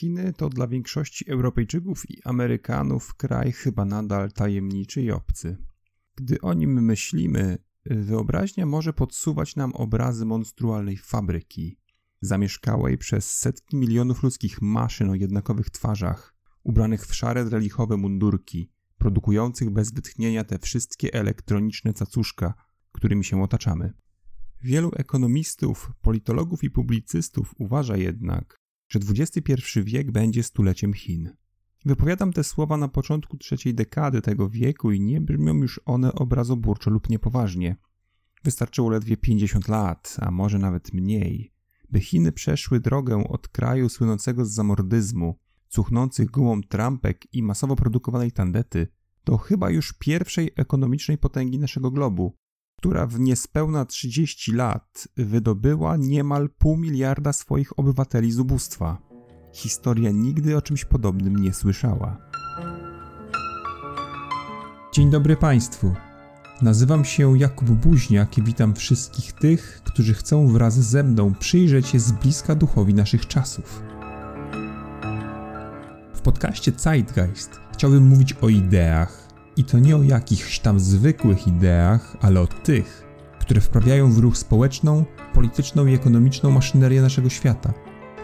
Chiny to dla większości Europejczyków i Amerykanów kraj chyba nadal tajemniczy i obcy. Gdy o nim myślimy, wyobraźnia może podsuwać nam obrazy monstrualnej fabryki, zamieszkałej przez setki milionów ludzkich maszyn o jednakowych twarzach, ubranych w szare drelichowe mundurki, produkujących bez wytchnienia te wszystkie elektroniczne cacuszka, którymi się otaczamy. Wielu ekonomistów, politologów i publicystów uważa jednak, że XXI wiek będzie stuleciem Chin. Wypowiadam te słowa na początku trzeciej dekady tego wieku i nie brzmią już one obrazoburczo lub niepoważnie. Wystarczyło ledwie 50 lat, a może nawet mniej, by Chiny przeszły drogę od kraju słynącego z zamordyzmu, cuchnących gumą trampek i masowo produkowanej tandety, do chyba już pierwszej ekonomicznej potęgi naszego globu, która w niespełna 30 lat wydobyła niemal pół miliarda swoich obywateli z ubóstwa. Historia nigdy o czymś podobnym nie słyszała. Dzień dobry Państwu. Nazywam się Jakub Buźniak i witam wszystkich tych, którzy chcą wraz ze mną przyjrzeć się z bliska duchowi naszych czasów. W podcaście Zeitgeist chciałbym mówić o ideach, i to nie o jakichś tam zwykłych ideach, ale o tych, które wprawiają w ruch społeczną, polityczną i ekonomiczną maszynerię naszego świata.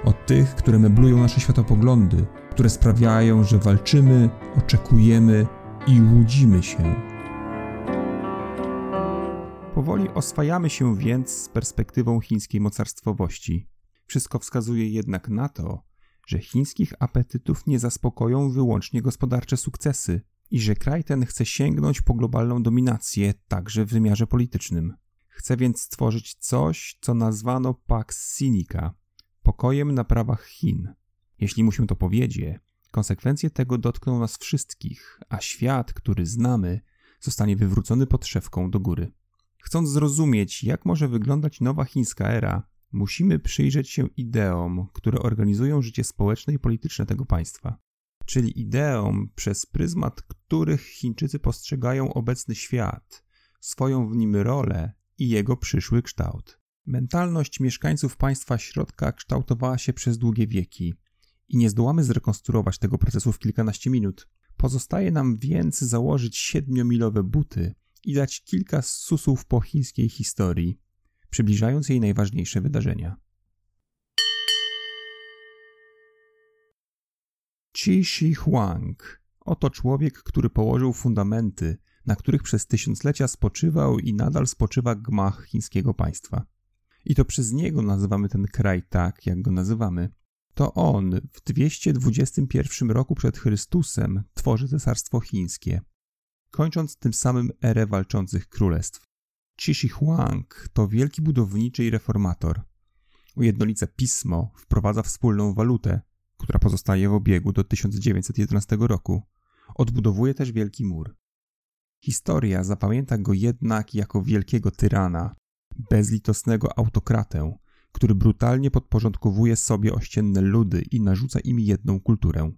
O tych, które meblują nasze światopoglądy, które sprawiają, że walczymy, oczekujemy i łudzimy się. Powoli oswajamy się więc z perspektywą chińskiej mocarstwowości. Wszystko wskazuje jednak na to, że chińskich apetytów nie zaspokoją wyłącznie gospodarcze sukcesy, i że kraj ten chce sięgnąć po globalną dominację także w wymiarze politycznym. Chce więc stworzyć coś, co nazwano Pax Sinica pokojem na prawach Chin. Jeśli mu się to powiedzie, konsekwencje tego dotkną nas wszystkich, a świat, który znamy, zostanie wywrócony pod szewką do góry. Chcąc zrozumieć, jak może wyglądać nowa chińska era, musimy przyjrzeć się ideom, które organizują życie społeczne i polityczne tego państwa czyli ideom, przez pryzmat których Chińczycy postrzegają obecny świat, swoją w nim rolę i jego przyszły kształt. Mentalność mieszkańców państwa środka kształtowała się przez długie wieki i nie zdołamy zrekonstruować tego procesu w kilkanaście minut. Pozostaje nam więc założyć siedmiomilowe buty i dać kilka susów po chińskiej historii, przybliżając jej najważniejsze wydarzenia. Qi Shi Huang. Oto człowiek, który położył fundamenty, na których przez tysiąclecia spoczywał i nadal spoczywa gmach chińskiego państwa. I to przez niego nazywamy ten kraj tak, jak go nazywamy. To on w 221 roku przed Chrystusem tworzy cesarstwo chińskie, kończąc tym samym erę walczących królestw. Qi Shi Huang to wielki budowniczy i reformator. Ujednolica pismo, wprowadza wspólną walutę, która pozostaje w obiegu do 1911 roku. Odbudowuje też Wielki Mur. Historia zapamięta go jednak jako wielkiego tyrana, bezlitosnego autokratę, który brutalnie podporządkowuje sobie ościenne ludy i narzuca im jedną kulturę.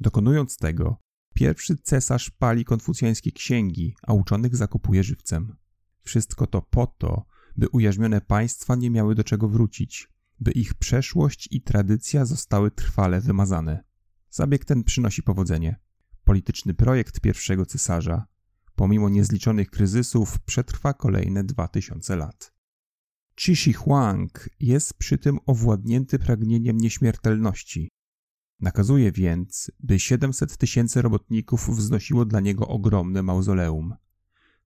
Dokonując tego, pierwszy cesarz pali konfucjańskie księgi, a uczonych zakupuje żywcem. Wszystko to po to, by ujarzmione państwa nie miały do czego wrócić, by ich przeszłość i tradycja zostały trwale wymazane. Zabieg ten przynosi powodzenie. Polityczny projekt pierwszego cesarza, pomimo niezliczonych kryzysów, przetrwa kolejne dwa tysiące lat. Qi Shi Huang jest przy tym owładnięty pragnieniem nieśmiertelności. Nakazuje więc, by 700 tysięcy robotników wznosiło dla niego ogromne mauzoleum.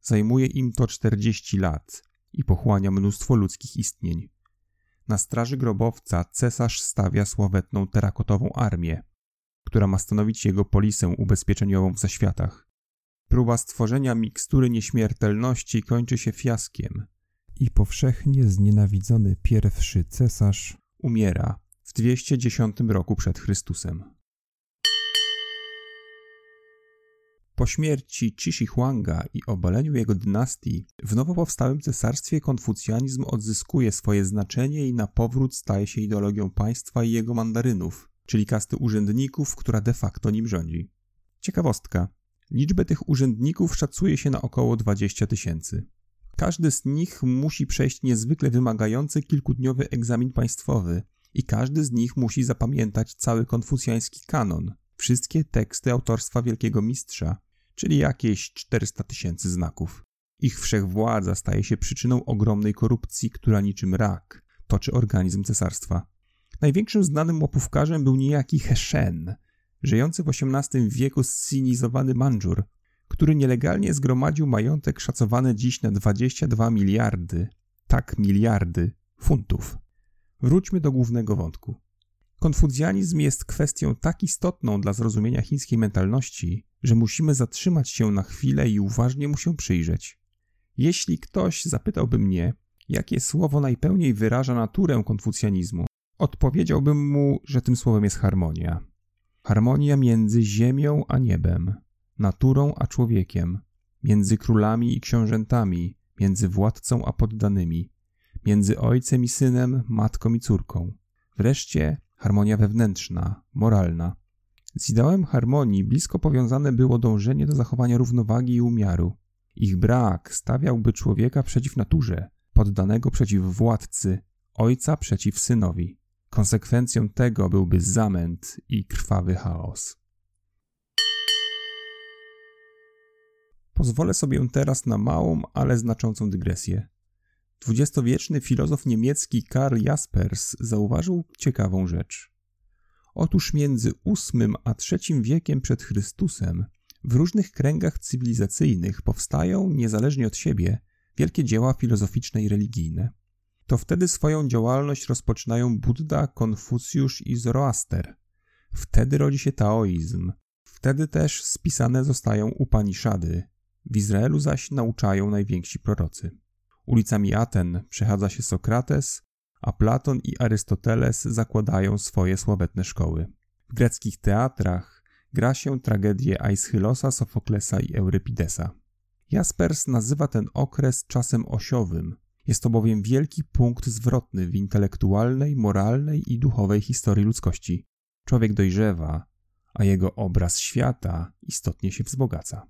Zajmuje im to 40 lat i pochłania mnóstwo ludzkich istnień. Na straży grobowca cesarz stawia sławetną terakotową armię, która ma stanowić jego polisę ubezpieczeniową w zaświatach. Próba stworzenia mikstury nieśmiertelności kończy się fiaskiem i powszechnie znienawidzony pierwszy cesarz umiera w 210 roku przed Chrystusem. Po śmierci Cishi Huanga i obaleniu jego dynastii, w nowo powstałym cesarstwie konfucjanizm odzyskuje swoje znaczenie i na powrót staje się ideologią państwa i jego mandarynów, czyli kasty urzędników, która de facto nim rządzi. Ciekawostka. Liczbę tych urzędników szacuje się na około 20 tysięcy. Każdy z nich musi przejść niezwykle wymagający kilkudniowy egzamin państwowy i każdy z nich musi zapamiętać cały konfucjański kanon, wszystkie teksty autorstwa wielkiego mistrza, czyli jakieś 400 tysięcy znaków. Ich wszechwładza staje się przyczyną ogromnej korupcji, która niczym rak toczy organizm cesarstwa. Największym znanym łapówkarzem był niejaki Heshen, żyjący w XVIII wieku zcinizowany Mandżur, który nielegalnie zgromadził majątek szacowany dziś na 22 miliardy, tak miliardy, funtów. Wróćmy do głównego wątku. Konfucjanizm jest kwestią tak istotną dla zrozumienia chińskiej mentalności, że musimy zatrzymać się na chwilę i uważnie mu się przyjrzeć. Jeśli ktoś zapytałby mnie, jakie słowo najpełniej wyraża naturę konfucjanizmu, odpowiedziałbym mu, że tym słowem jest harmonia. Harmonia między ziemią a niebem, naturą a człowiekiem, między królami i książętami, między władcą a poddanymi, między ojcem i synem, matką i córką. Wreszcie harmonia wewnętrzna, moralna. Z ideałem harmonii blisko powiązane było dążenie do zachowania równowagi i umiaru. Ich brak stawiałby człowieka przeciw naturze, poddanego przeciw władcy, ojca przeciw synowi. Konsekwencją tego byłby zamęt i krwawy chaos. Pozwolę sobie teraz na małą, ale znaczącą dygresję. Dwudziestowieczny filozof niemiecki Karl Jaspers zauważył ciekawą rzecz. Otóż między VIII a III wiekiem przed Chrystusem w różnych kręgach cywilizacyjnych powstają, niezależnie od siebie, wielkie dzieła filozoficzne i religijne. To wtedy swoją działalność rozpoczynają Buddha, Konfucjusz i Zoroaster. Wtedy rodzi się taoizm. Wtedy też spisane zostają Upaniszady. W Izraelu zaś nauczają najwięksi prorocy. Ulicami Aten przechadza się Sokrates, a Platon i Arystoteles zakładają swoje sławetne szkoły. W greckich teatrach gra się tragedie Aeschylosa, Sofoklesa i Eurypidesa. Jaspers nazywa ten okres czasem osiowym. Jest to bowiem wielki punkt zwrotny w intelektualnej, moralnej i duchowej historii ludzkości. Człowiek dojrzewa, a jego obraz świata istotnie się wzbogaca.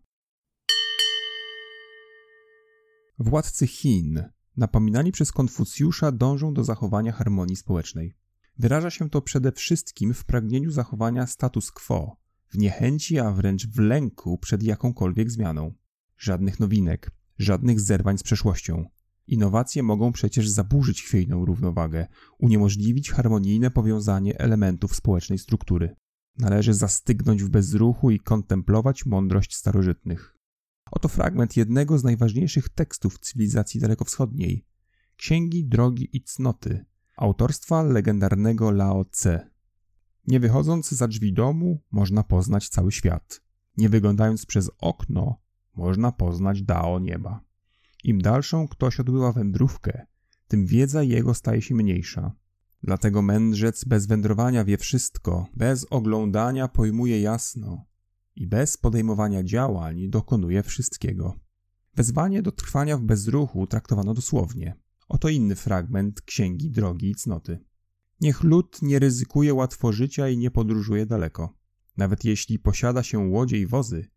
Władcy Chin, napominani przez Konfucjusza, dążą do zachowania harmonii społecznej. Wyraża się to przede wszystkim w pragnieniu zachowania status quo, w niechęci, a wręcz w lęku przed jakąkolwiek zmianą. Żadnych nowinek, żadnych zerwań z przeszłością. Innowacje mogą przecież zaburzyć chwiejną równowagę, uniemożliwić harmonijne powiązanie elementów społecznej struktury. Należy zastygnąć w bezruchu i kontemplować mądrość starożytnych. Oto fragment jednego z najważniejszych tekstów cywilizacji dalekowschodniej Księgi Drogi i Cnoty, autorstwa legendarnego Lao Tse. Nie wychodząc za drzwi domu, można poznać cały świat. Nie wyglądając przez okno, można poznać Dao nieba. Im dalszą ktoś odbyła wędrówkę, tym wiedza jego staje się mniejsza. Dlatego mędrzec bez wędrowania wie wszystko, bez oglądania pojmuje jasno, i bez podejmowania działań dokonuje wszystkiego. Wezwanie do trwania w bezruchu traktowano dosłownie. Oto inny fragment Księgi Drogi i Cnoty. Niech lud nie ryzykuje łatwo życia i nie podróżuje daleko. Nawet jeśli posiada się łodzie i wozy,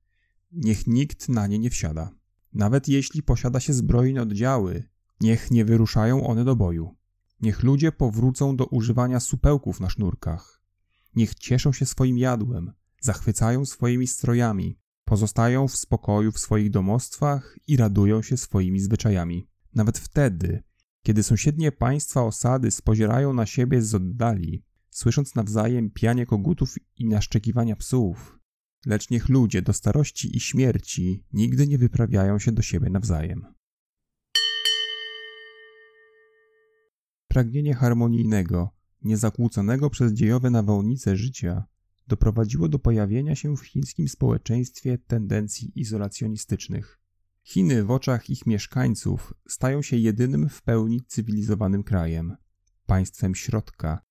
niech nikt na nie nie wsiada. Nawet jeśli posiada się zbrojne oddziały, niech nie wyruszają one do boju. Niech ludzie powrócą do używania supełków na sznurkach. Niech cieszą się swoim jadłem, zachwycają swoimi strojami, pozostają w spokoju w swoich domostwach i radują się swoimi zwyczajami. Nawet wtedy, kiedy sąsiednie państwa osady spozierają na siebie z oddali, słysząc nawzajem pianie kogutów i naszczekiwania psów, lecz niech ludzie do starości i śmierci nigdy nie wyprawiają się do siebie nawzajem. Pragnienie harmonijnego, niezakłóconego przez dziejowe nawałnice życia doprowadziło do pojawienia się w chińskim społeczeństwie tendencji izolacjonistycznych. Chiny w oczach ich mieszkańców stają się jedynym w pełni cywilizowanym krajem, państwem środka,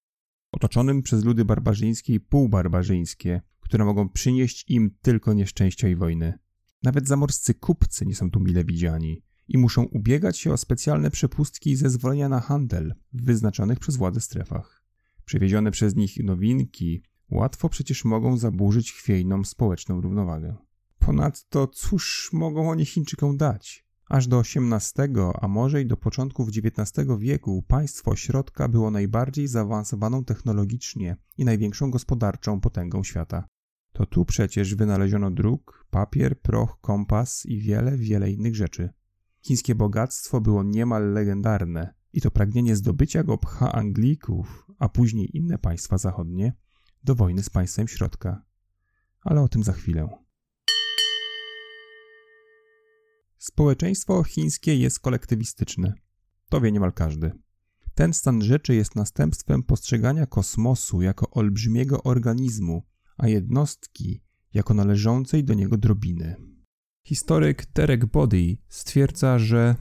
otoczonym przez ludy barbarzyńskie i półbarbarzyńskie, które mogą przynieść im tylko nieszczęścia i wojny. Nawet zamorscy kupcy nie są tu mile widziani i muszą ubiegać się o specjalne przepustki i zezwolenia na handel w wyznaczonych przez władze strefach. Przywiezione przez nich nowinki, łatwo przecież mogą zaburzyć chwiejną społeczną równowagę. Ponadto cóż mogą oni Chińczykom dać? Aż do XVIII, a może i do początków XIX wieku państwo środka było najbardziej zaawansowaną technologicznie i największą gospodarczą potęgą świata. To tu przecież wynaleziono druk, papier, proch, kompas i wiele, wiele innych rzeczy. Chińskie bogactwo było niemal legendarne i to pragnienie zdobycia go pcha Anglików, a później inne państwa zachodnie, do wojny z państwem środka. Ale o tym za chwilę. Społeczeństwo chińskie jest kolektywistyczne. To wie niemal każdy. Ten stan rzeczy jest następstwem postrzegania kosmosu jako olbrzymiego organizmu, a jednostki jako należącej do niego drobiny. Historyk Terek Body stwierdza, że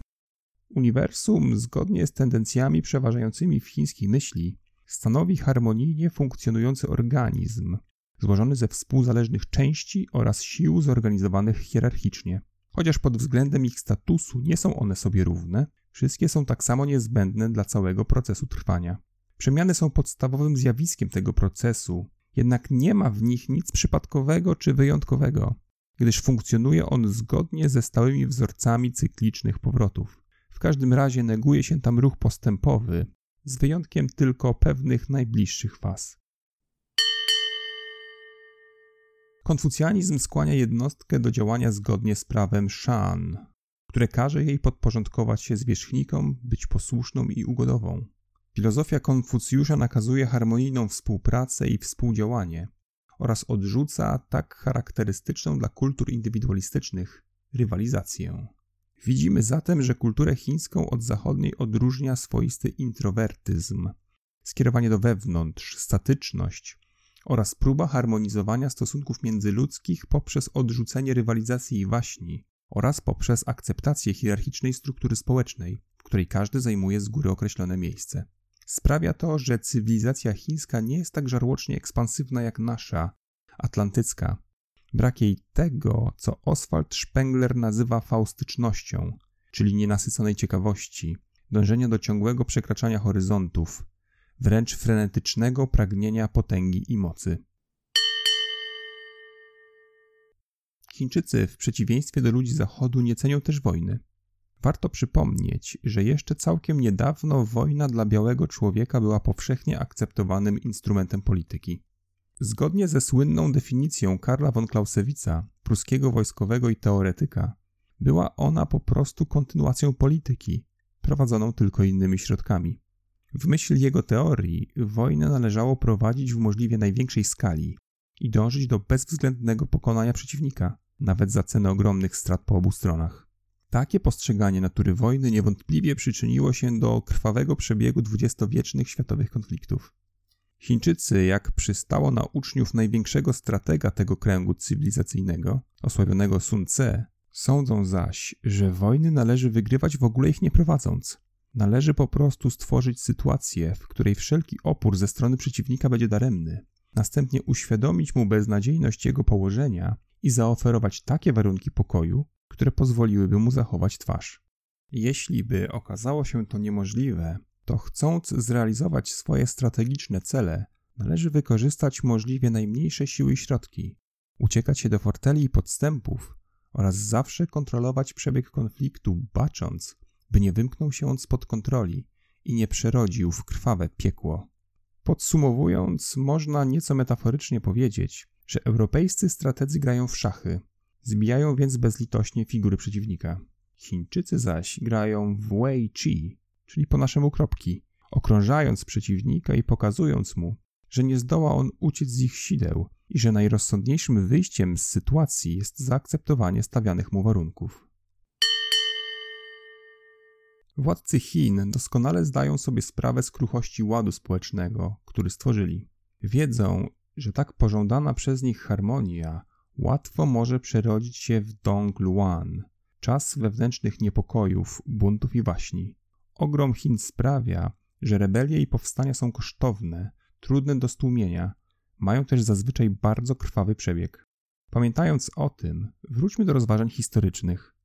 uniwersum, zgodnie z tendencjami przeważającymi w chińskiej myśli, stanowi harmonijnie funkcjonujący organizm, złożony ze współzależnych części oraz sił zorganizowanych hierarchicznie. Chociaż pod względem ich statusu nie są one sobie równe, wszystkie są tak samo niezbędne dla całego procesu trwania. Przemiany są podstawowym zjawiskiem tego procesu, jednak nie ma w nich nic przypadkowego czy wyjątkowego, gdyż funkcjonuje on zgodnie ze stałymi wzorcami cyklicznych powrotów. W każdym razie neguje się tam ruch postępowy, z wyjątkiem tylko pewnych najbliższych faz. Konfucjanizm skłania jednostkę do działania zgodnie z prawem Shan, które każe jej podporządkować się zwierzchnikom, być posłuszną i ugodową. Filozofia Konfucjusza nakazuje harmonijną współpracę i współdziałanie oraz odrzuca tak charakterystyczną dla kultur indywidualistycznych rywalizację. Widzimy zatem, że kulturę chińską od zachodniej odróżnia swoisty introwertyzm, skierowanie do wewnątrz, statyczność oraz próba harmonizowania stosunków międzyludzkich poprzez odrzucenie rywalizacji i waśni oraz poprzez akceptację hierarchicznej struktury społecznej, w której każdy zajmuje z góry określone miejsce. Sprawia to, że cywilizacja chińska nie jest tak żarłocznie ekspansywna jak nasza, atlantycka. Brak jej tego, co Oswald Spengler nazywa faustycznością, czyli nienasyconej ciekawości, dążenia do ciągłego przekraczania horyzontów, wręcz frenetycznego pragnienia potęgi i mocy. Chińczycy, w przeciwieństwie do ludzi Zachodu, nie cenią też wojny. Warto przypomnieć, że jeszcze całkiem niedawno wojna dla białego człowieka była powszechnie akceptowanym instrumentem polityki. Zgodnie ze słynną definicją Karla von Clausewitza, pruskiego wojskowego i teoretyka, była ona po prostu kontynuacją polityki, prowadzoną tylko innymi środkami. W myśl jego teorii wojnę należało prowadzić w możliwie największej skali i dążyć do bezwzględnego pokonania przeciwnika, nawet za cenę ogromnych strat po obu stronach. Takie postrzeganie natury wojny niewątpliwie przyczyniło się do krwawego przebiegu dwudziestowiecznych światowych konfliktów. Chińczycy, jak przystało na uczniów największego stratega tego kręgu cywilizacyjnego, osławionego Sun Tse, sądzą zaś, że wojny należy wygrywać w ogóle ich nie prowadząc. Należy po prostu stworzyć sytuację, w której wszelki opór ze strony przeciwnika będzie daremny, następnie uświadomić mu beznadziejność jego położenia i zaoferować takie warunki pokoju, które pozwoliłyby mu zachować twarz. Jeśli by okazało się to niemożliwe, to chcąc zrealizować swoje strategiczne cele, należy wykorzystać możliwie najmniejsze siły i środki, uciekać się do forteli i podstępów oraz zawsze kontrolować przebieg konfliktu, bacząc, by nie wymknął się on spod kontroli i nie przerodził w krwawe piekło. Podsumowując, można nieco metaforycznie powiedzieć, że europejscy strategzy grają w szachy, zbijają więc bezlitośnie figury przeciwnika. Chińczycy zaś grają w Wei Chi, czyli po naszemu kropki, okrążając przeciwnika i pokazując mu, że nie zdoła on uciec z ich sideł i że najrozsądniejszym wyjściem z sytuacji jest zaakceptowanie stawianych mu warunków. Władcy Chin doskonale zdają sobie sprawę z kruchości ładu społecznego, który stworzyli. Wiedzą, że tak pożądana przez nich harmonia łatwo może przerodzić się w Dong Luan, czas wewnętrznych niepokojów, buntów i waśni. Ogrom Chin sprawia, że rebelie i powstania są kosztowne, trudne do stłumienia, mają też zazwyczaj bardzo krwawy przebieg. Pamiętając o tym, wróćmy do rozważań historycznych.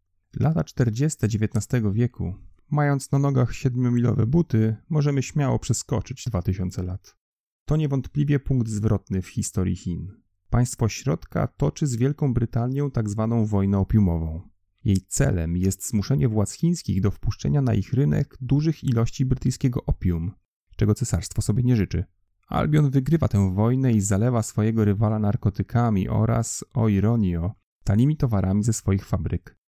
Lata 40. XIX wieku, mając na nogach siedmiomilowe buty, możemy śmiało przeskoczyć 2000 lat. To niewątpliwie punkt zwrotny w historii Chin. Państwo środka toczy z Wielką Brytanią tak zwaną wojnę opiumową. Jej celem jest zmuszenie władz chińskich do wpuszczenia na ich rynek dużych ilości brytyjskiego opium, czego cesarstwo sobie nie życzy. Albion wygrywa tę wojnę i zalewa swojego rywala narkotykami oraz, o ironio, tanimi towarami ze swoich fabryk.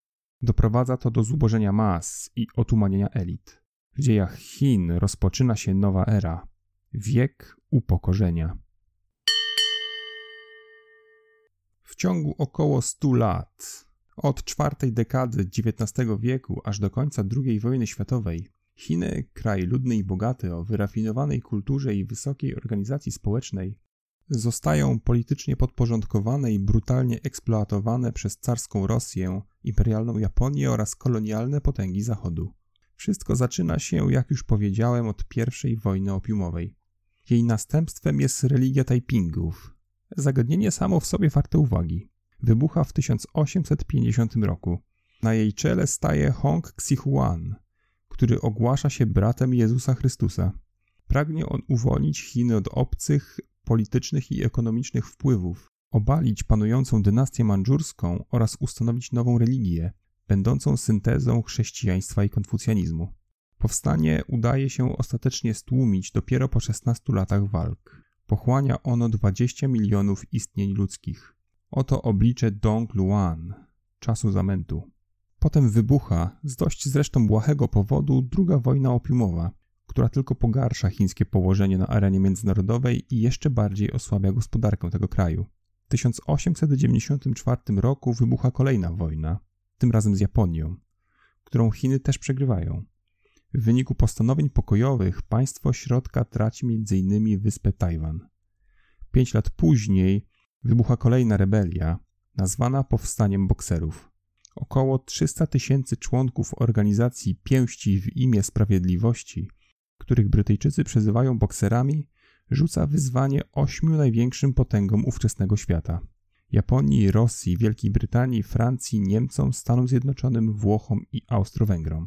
Doprowadza to do zubożenia mas i otumanienia elit. W dziejach Chin rozpoczyna się nowa era wiek upokorzenia. W ciągu około 100 lat, od czwartej dekady XIX wieku aż do końca II wojny światowej, Chiny, kraj ludny i bogaty o wyrafinowanej kulturze i wysokiej organizacji społecznej, zostają politycznie podporządkowane i brutalnie eksploatowane przez carską Rosję, imperialną Japonię oraz kolonialne potęgi Zachodu. Wszystko zaczyna się, jak już powiedziałem, od I wojny opiumowej. Jej następstwem jest religia Taipingów. Zagadnienie samo w sobie warte uwagi. Wybucha w 1850 roku. Na jej czele staje Hong Xihuan, który ogłasza się bratem Jezusa Chrystusa. Pragnie on uwolnić Chiny od obcych, politycznych i ekonomicznych wpływów, obalić panującą dynastię mandżurską oraz ustanowić nową religię, będącą syntezą chrześcijaństwa i konfucjanizmu. Powstanie udaje się ostatecznie stłumić dopiero po 16 latach walk. Pochłania ono 20 milionów istnień ludzkich. Oto oblicze Dong Luan, czasu zamętu. Potem wybucha, z dość zresztą błahego powodu, druga wojna opiumowa, która tylko pogarsza chińskie położenie na arenie międzynarodowej i jeszcze bardziej osłabia gospodarkę tego kraju. W 1894 roku wybucha kolejna wojna, tym razem z Japonią, którą Chiny też przegrywają. W wyniku postanowień pokojowych państwo środka traci m.in. wyspę Tajwan. Pięć lat później wybucha kolejna rebelia, nazwana powstaniem bokserów. Około 300 tysięcy członków organizacji Pięści w imię Sprawiedliwości, których Brytyjczycy przezywają bokserami, rzuca wyzwanie ośmiu największym potęgom ówczesnego świata. Japonii, Rosji, Wielkiej Brytanii, Francji, Niemcom, Stanom Zjednoczonym, Włochom i Austro-Węgrom.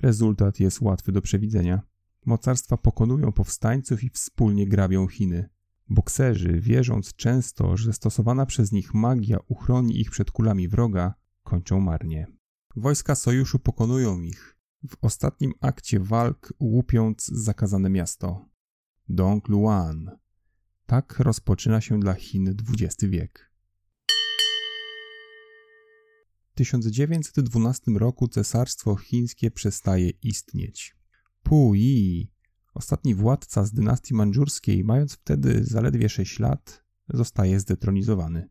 Rezultat jest łatwy do przewidzenia. Mocarstwa pokonują powstańców i wspólnie grabią Chiny. Bokserzy, wierząc często, że stosowana przez nich magia uchroni ich przed kulami wroga, kończą marnie. Wojska sojuszu pokonują ich, w ostatnim akcie walk łupiąc zakazane miasto. Dong Luan. Tak rozpoczyna się dla Chin XX wiek. 1912 roku cesarstwo chińskie przestaje istnieć. Pu Yi, ostatni władca z dynastii mandżurskiej, mając wtedy zaledwie 6 lat, zostaje zdetronizowany.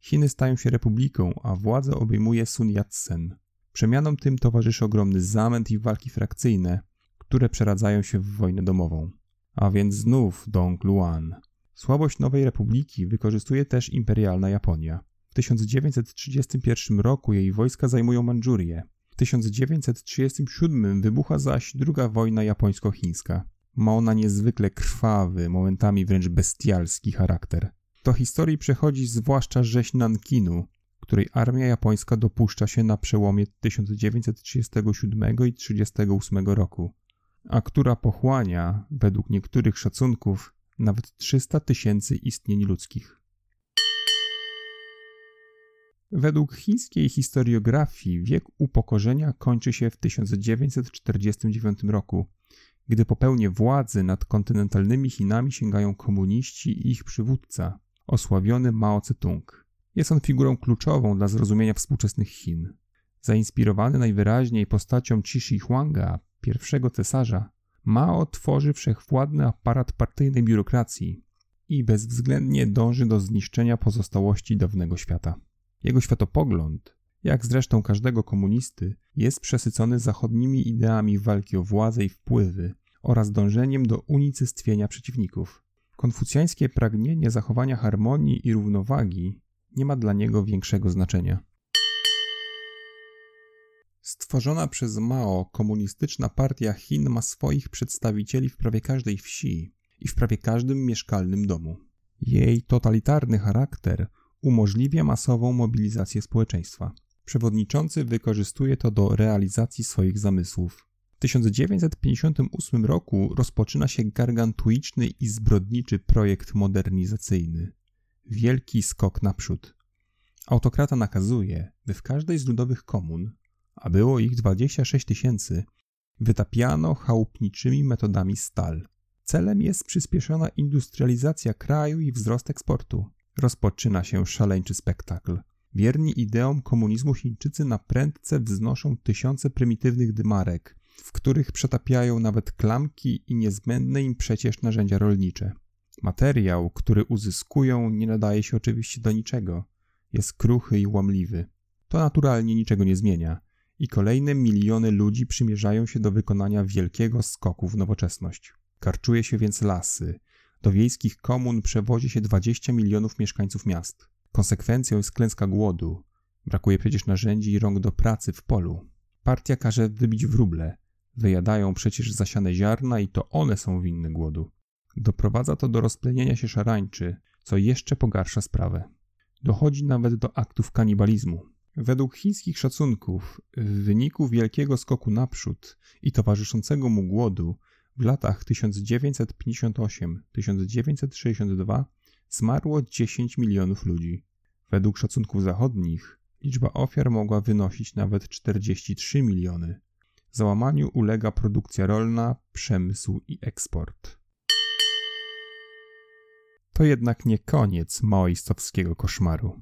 Chiny stają się republiką, a władzę obejmuje Sun Yat-sen. Przemianom tym towarzyszy ogromny zamęt i walki frakcyjne, które przeradzają się w wojnę domową. A więc znów Dong Luan. Słabość nowej republiki wykorzystuje też imperialna Japonia. W 1931 roku jej wojska zajmują Mandżurię. W 1937 wybucha zaś druga wojna japońsko-chińska. Ma ona niezwykle krwawy, momentami wręcz bestialski charakter. Do historii przechodzi zwłaszcza rzeź Nankinu, której armia japońska dopuszcza się na przełomie 1937 i 1938 roku, a która pochłania, według niektórych szacunków, nawet 300 tysięcy istnień ludzkich. Według chińskiej historiografii wiek upokorzenia kończy się w 1949 roku, gdy po pełnię władzy nad kontynentalnymi Chinami sięgają komuniści i ich przywódca, osławiony Mao Tse-tung. Jest on figurą kluczową dla zrozumienia współczesnych Chin. Zainspirowany najwyraźniej postacią Qi Shi Huanga, pierwszego cesarza, Mao tworzy wszechwładny aparat partyjnej biurokracji i bezwzględnie dąży do zniszczenia pozostałości dawnego świata. Jego światopogląd, jak zresztą każdego komunisty, jest przesycony zachodnimi ideami walki o władzę i wpływy oraz dążeniem do unicestwienia przeciwników. Konfucjańskie pragnienie zachowania harmonii i równowagi nie ma dla niego większego znaczenia. Stworzona przez Mao komunistyczna partia Chin ma swoich przedstawicieli w prawie każdej wsi i w prawie każdym mieszkalnym domu. Jej totalitarny charakter umożliwia masową mobilizację społeczeństwa. Przewodniczący wykorzystuje to do realizacji swoich zamysłów. W 1958 roku rozpoczyna się gargantuiczny i zbrodniczy projekt modernizacyjny. Wielki skok naprzód. Autokrata nakazuje, by w każdej z ludowych komun, a było ich 26 tysięcy, wytapiano chałupniczymi metodami stal. Celem jest przyspieszona industrializacja kraju i wzrost eksportu. Rozpoczyna się szaleńczy spektakl. Wierni ideom komunizmu Chińczycy na prędce wznoszą tysiące prymitywnych dymarek, w których przetapiają nawet klamki i niezbędne im przecież narzędzia rolnicze. Materiał, który uzyskują, nie nadaje się oczywiście do niczego. Jest kruchy i łamliwy. To naturalnie niczego nie zmienia i kolejne miliony ludzi przymierzają się do wykonania wielkiego skoku w nowoczesność. Karczuje się więc lasy. Do wiejskich komun przewozi się 20 milionów mieszkańców miast. Konsekwencją jest klęska głodu. Brakuje przecież narzędzi i rąk do pracy w polu. Partia każe wybić wróble. Wyjadają przecież zasiane ziarna i to one są winne głodu. Doprowadza to do rozplenienia się szarańczy, co jeszcze pogarsza sprawę. Dochodzi nawet do aktów kanibalizmu. Według chińskich szacunków, w wyniku wielkiego skoku naprzód i towarzyszącego mu głodu, w latach 1958-1962 zmarło 10 milionów ludzi. Według szacunków zachodnich liczba ofiar mogła wynosić nawet 43 miliony. Załamaniu ulega produkcja rolna, przemysł i eksport. To jednak nie koniec maoistowskiego koszmaru.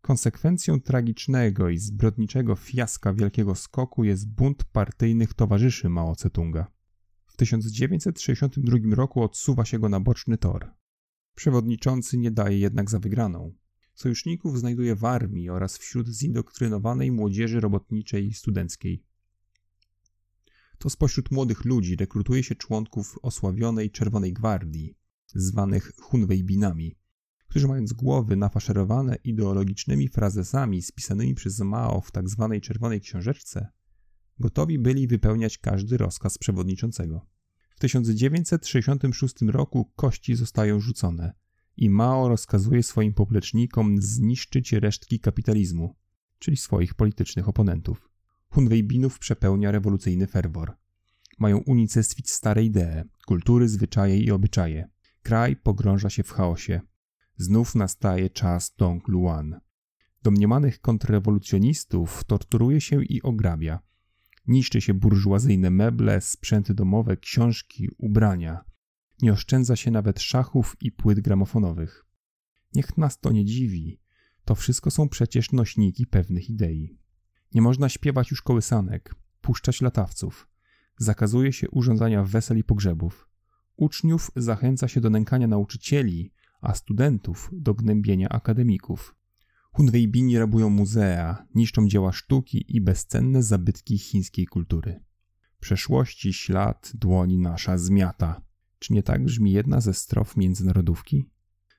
Konsekwencją tragicznego i zbrodniczego fiaska Wielkiego Skoku jest bunt partyjnych towarzyszy Mao Tse-tunga. W 1962 roku odsuwa się go na boczny tor. Przewodniczący nie daje jednak za wygraną. Sojuszników znajduje w armii oraz wśród zindoktrynowanej młodzieży robotniczej i studenckiej. To spośród młodych ludzi rekrutuje się członków osławionej Czerwonej Gwardii, zwanych Hunwejbinami, którzy mając głowy nafaszerowane ideologicznymi frazesami spisanymi przez Mao w tzw. Tak Czerwonej Książeczce, gotowi byli wypełniać każdy rozkaz przewodniczącego. W 1966 roku kości zostają rzucone i Mao rozkazuje swoim poplecznikom zniszczyć resztki kapitalizmu, czyli swoich politycznych oponentów. Hunwejbinów przepełnia rewolucyjny ferwor. Mają unicestwić stare idee, kultury, zwyczaje i obyczaje. Kraj pogrąża się w chaosie. Znów nastaje czas Dong Luan. Domniemanych kontrrewolucjonistów torturuje się i ograbia. Niszczy się burżuazyjne meble, sprzęty domowe, książki, ubrania. Nie oszczędza się nawet szachów i płyt gramofonowych. Niech nas to nie dziwi. To wszystko są przecież nośniki pewnych idei. Nie można śpiewać już kołysanek, puszczać latawców. Zakazuje się urządzania wesel i pogrzebów. Uczniów zachęca się do nękania nauczycieli, a studentów do gnębienia akademików. Hunwejbini rabują muzea, niszczą dzieła sztuki i bezcenne zabytki chińskiej kultury. Przeszłości ślad dłoni nasza zmiata. Czy nie tak brzmi jedna ze strof międzynarodówki?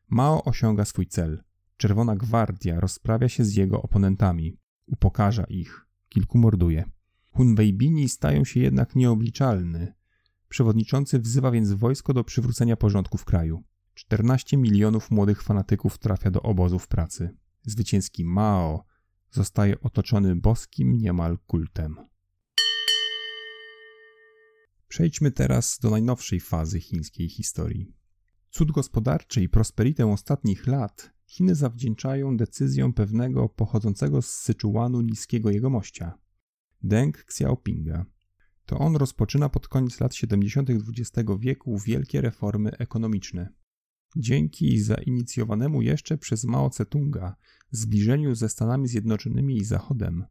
Mao osiąga swój cel. Czerwona Gwardia rozprawia się z jego oponentami, upokarza ich, kilku morduje. Hunwejbini stają się jednak nieobliczalny. Przewodniczący wzywa więc wojsko do przywrócenia porządku w kraju. 14 milionów młodych fanatyków trafia do obozów pracy. Zwycięski Mao zostaje otoczony boskim niemal kultem. Przejdźmy teraz do najnowszej fazy chińskiej historii. Cud gospodarczy i prosperitę ostatnich lat Chiny zawdzięczają decyzją pewnego pochodzącego z Syczuanu niskiego jegomościa, Deng Xiaopinga. To on rozpoczyna pod koniec lat 70. XX wieku wielkie reformy ekonomiczne. Dzięki zainicjowanemu jeszcze przez Mao Tse-tunga zbliżeniu ze Stanami Zjednoczonymi i Zachodem,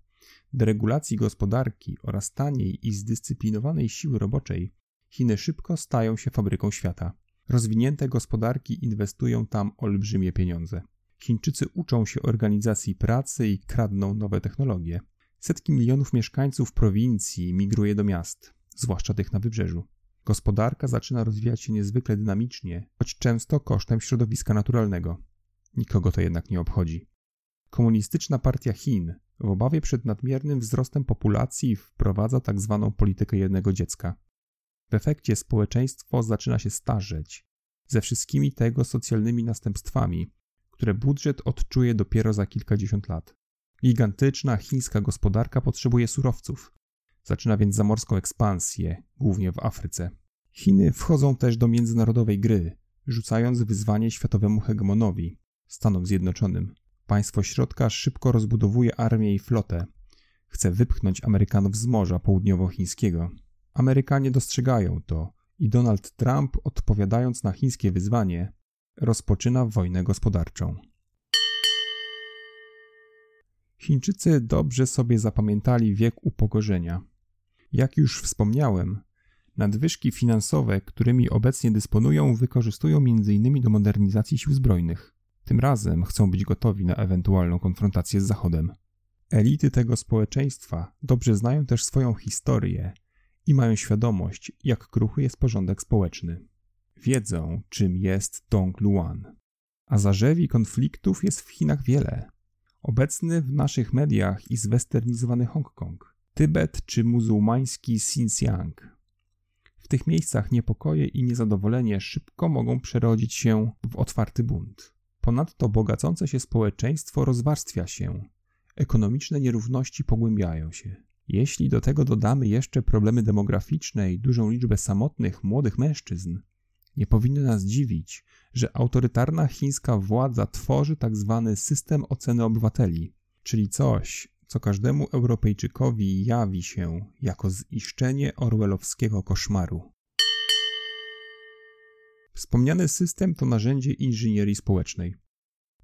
deregulacji gospodarki oraz taniej i zdyscyplinowanej siły roboczej, Chiny szybko stają się fabryką świata. Rozwinięte gospodarki inwestują tam olbrzymie pieniądze. Chińczycy uczą się organizacji pracy i kradną nowe technologie. Setki milionów mieszkańców prowincji migruje do miast, zwłaszcza tych na wybrzeżu. Gospodarka zaczyna rozwijać się niezwykle dynamicznie, choć często kosztem środowiska naturalnego. Nikogo to jednak nie obchodzi. Komunistyczna partia Chin w obawie przed nadmiernym wzrostem populacji wprowadza. Tak politykę jednego dziecka. W efekcie społeczeństwo zaczyna się starzeć, ze wszystkimi tego socjalnymi następstwami, które budżet odczuje dopiero za kilkadziesiąt lat. Gigantyczna chińska gospodarka potrzebuje surowców, Zaczyna więc zamorską ekspansję, głównie w Afryce. Chiny wchodzą też do międzynarodowej gry, rzucając wyzwanie światowemu hegemonowi, Stanom Zjednoczonym. Państwo środka szybko rozbudowuje armię i flotę. Chce wypchnąć Amerykanów z Morza Południowochińskiego. Amerykanie dostrzegają to i Donald Trump, odpowiadając na chińskie wyzwanie, rozpoczyna wojnę gospodarczą. Chińczycy dobrze sobie zapamiętali wiek upokorzenia. Jak już wspomniałem, nadwyżki finansowe, którymi obecnie dysponują, wykorzystują m.in. do modernizacji sił zbrojnych. Tym razem chcą być gotowi na ewentualną konfrontację z Zachodem. Elity tego społeczeństwa dobrze znają też swoją historię i mają świadomość, jak kruchy jest porządek społeczny. Wiedzą, czym jest Dong Luan. A zarzewi konfliktów jest w Chinach wiele. Obecny w naszych mediach i zwesternizowany Hongkong, Tybet czy muzułmański Xinjiang. W tych miejscach niepokoje i niezadowolenie szybko mogą przerodzić się w otwarty bunt. Ponadto bogacące się społeczeństwo rozwarstwia się, ekonomiczne nierówności pogłębiają się. Jeśli do tego dodamy jeszcze problemy demograficzne i dużą liczbę samotnych młodych mężczyzn, nie powinno nas dziwić, że autorytarna chińska władza tworzy tzw. Tak system oceny obywateli, czyli coś, co każdemu Europejczykowi jawi się jako ziszczenie orwellowskiego koszmaru. Wspomniany system to narzędzie inżynierii społecznej.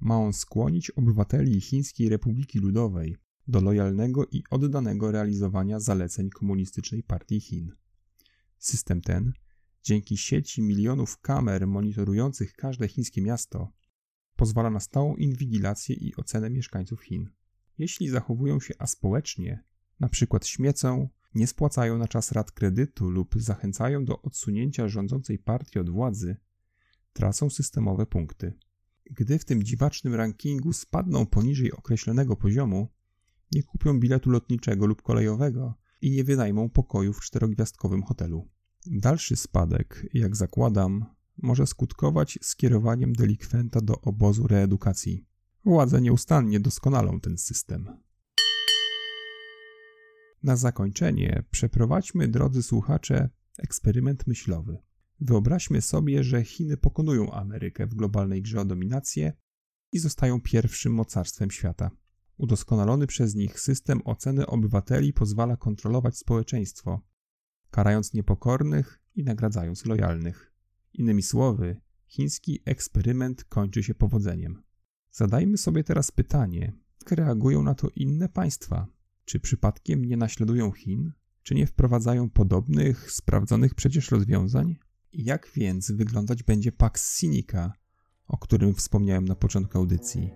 Ma on skłonić obywateli Chińskiej Republiki Ludowej do lojalnego i oddanego realizowania zaleceń Komunistycznej Partii Chin. System ten, dzięki sieci milionów kamer monitorujących każde chińskie miasto, pozwala na stałą inwigilację i ocenę mieszkańców Chin. Jeśli zachowują się aspołecznie, przykład śmiecą, nie spłacają na czas rat kredytu lub zachęcają do odsunięcia rządzącej partii od władzy, tracą systemowe punkty. Gdy w tym dziwacznym rankingu spadną poniżej określonego poziomu, nie kupią biletu lotniczego lub kolejowego i nie wynajmą pokoju w czterogwiazdkowym hotelu. Dalszy spadek, jak zakładam, może skutkować skierowaniem delikwenta do obozu reedukacji. Władze nieustannie doskonalą ten system. Na zakończenie przeprowadźmy, drodzy słuchacze, eksperyment myślowy. Wyobraźmy sobie, że Chiny pokonują Amerykę w globalnej grze o dominację i zostają pierwszym mocarstwem świata. Udoskonalony przez nich system oceny obywateli pozwala kontrolować społeczeństwo, karając niepokornych i nagradzając lojalnych. Innymi słowy, chiński eksperyment kończy się powodzeniem. Zadajmy sobie teraz pytanie, jak reagują na to inne państwa? Czy przypadkiem nie naśladują Chin? Czy nie wprowadzają podobnych, sprawdzonych przecież rozwiązań? Jak więc wyglądać będzie Pax Sinica, o którym wspomniałem na początku audycji?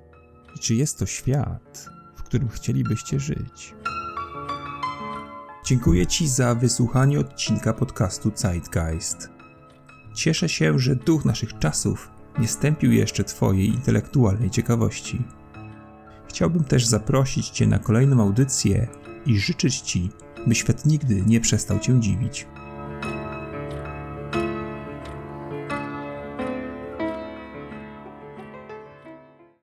I czy jest to świat, w którym chcielibyście żyć? Dziękuję Ci za wysłuchanie odcinka podcastu Zeitgeist. Cieszę się, że duch naszych czasów nie stępił jeszcze Twojej intelektualnej ciekawości. Chciałbym też zaprosić Cię na kolejną audycję i życzyć Ci, by świat nigdy nie przestał Cię dziwić.